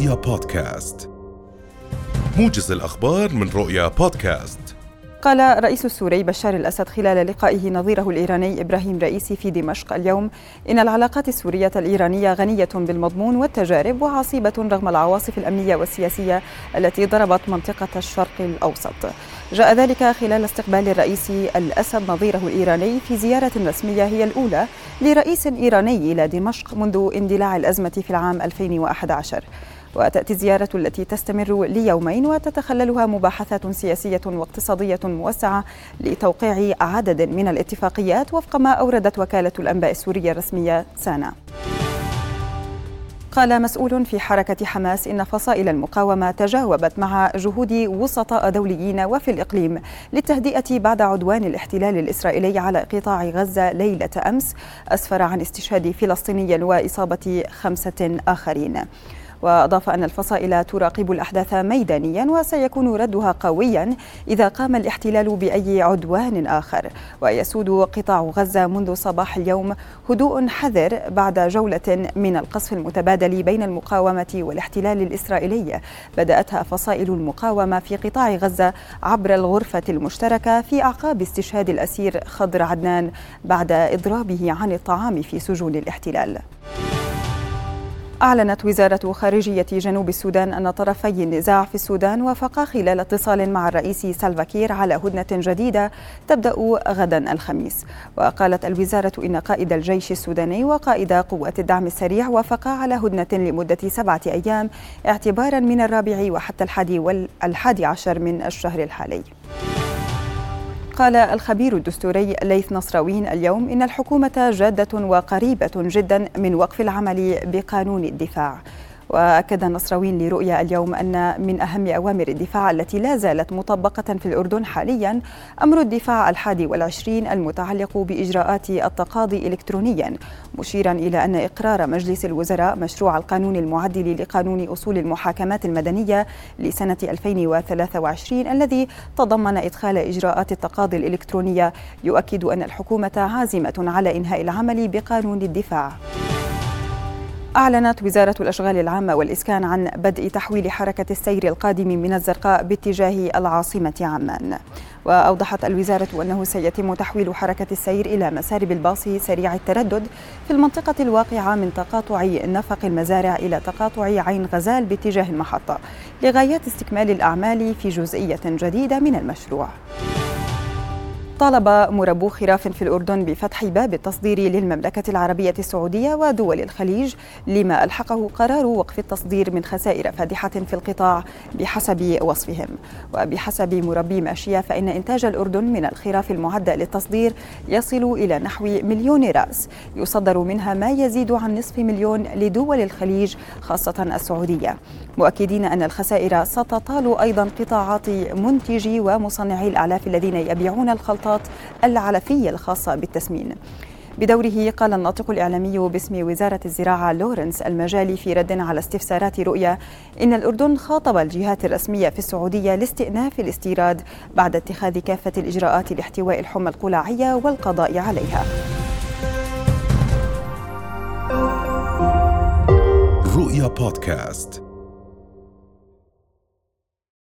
رؤيا بودكاست موجز الأخبار من رؤيا بودكاست قال الرئيس السوري بشار الأسد خلال لقائه نظيره الإيراني إبراهيم رئيسي في دمشق اليوم إن العلاقات السورية الإيرانية غنية بالمضمون والتجارب وعصيبه رغم العواصف الأمنية والسياسية التي ضربت منطقة الشرق الأوسط. جاء ذلك خلال استقبال الرئيس الأسد نظيره الإيراني في زيارة رسمية هي الأولى لرئيس إيراني إلى دمشق منذ اندلاع الأزمة في العام 2011. وتأتي الزيارة التي تستمر ليومين وتتخللها مباحثات سياسية واقتصادية موسعة لتوقيع عدد من الاتفاقيات وفق ما أوردت وكالة الأنباء السورية الرسمية سانا. قال مسؤول في حركة حماس إن فصائل المقاومة تجاوبت مع جهود وسطاء دوليين وفي الإقليم للتهدئة بعد عدوان الاحتلال الإسرائيلي على قطاع غزة ليلة أمس أسفر عن استشهاد فلسطيني وإصابة خمسة آخرين. وأضاف أن الفصائل تراقب الأحداث ميدانيا وسيكون ردها قويا إذا قام الاحتلال بأي عدوان آخر ويسود قطاع غزة منذ صباح اليوم هدوء حذر بعد جولة من القصف المتبادل بين المقاومة والاحتلال الإسرائيلي بدأتها فصائل المقاومة في قطاع غزة عبر الغرفة المشتركة في أعقاب استشهاد الأسير خضر عدنان بعد إضرابه عن الطعام في سجون الاحتلال. أعلنت وزارة خارجية جنوب السودان أن طرفي النزاع في السودان وافقا خلال اتصال مع الرئيس سالفاكير على هدنة جديدة تبدأ غدا الخميس. وقالت الوزارة إن قائد الجيش السوداني وقائد قوات الدعم السريع وافقا على هدنة لمدة سبعة أيام اعتبارا من الرابع وحتى الحادي والحادي عشر من الشهر الحالي. قال الخبير الدستوري ليث نصراوين اليوم إن الحكومة جادة وقريبة جدا من وقف العمل بقانون الدفاع. وأكد نصراوين لرؤيا اليوم أن من أهم أوامر الدفاع التي لا زالت مطبقة في الأردن حاليا أمر الدفاع الحادي والعشرين المتعلق بإجراءات التقاضي إلكترونيا مشيرا إلى أن إقرار مجلس الوزراء مشروع القانون المعدل لقانون أصول المحاكمات المدنية لسنة 2023 الذي تضمن إدخال إجراءات التقاضي الإلكترونية يؤكد أن الحكومة عازمة على إنهاء العمل بقانون الدفاع. أعلنت وزارة الأشغال العامة والإسكان عن بدء تحويل حركة السير القادم من الزرقاء باتجاه العاصمة عمان وأوضحت الوزارة أنه سيتم تحويل حركة السير إلى مسارب الباص سريع التردد في المنطقة الواقعة من تقاطع نفق المزارع إلى تقاطع عين غزال باتجاه المحطة لغاية استكمال الأعمال في جزئية جديدة من المشروع. طالب مربو خراف في الأردن بفتح باب التصدير للمملكة العربية السعودية ودول الخليج لما ألحقه قرار وقف التصدير من خسائر فادحة في القطاع بحسب وصفهم. وبحسب مربي ماشية فإن إنتاج الأردن من الخراف المعدة للتصدير يصل إلى نحو مليون رأس. يصدر منها ما يزيد عن نصف مليون لدول الخليج خاصة السعودية. مؤكدين أن الخسائر ستطال أيضا قطاعات منتجي ومصنعي الأعلاف الذين يبيعون الخلطات النشاطات العلفية الخاصة بالتسمين. بدوره قال الناطق الإعلامي باسم وزارة الزراعة لورنس المجالي في رد على استفسارات رؤيا إن الأردن خاطب الجهات الرسمية في السعودية لاستئناف الاستيراد بعد اتخاذ كافة الإجراءات لاحتواء الحمى القلاعية والقضاء عليها. رؤيا بودكاست.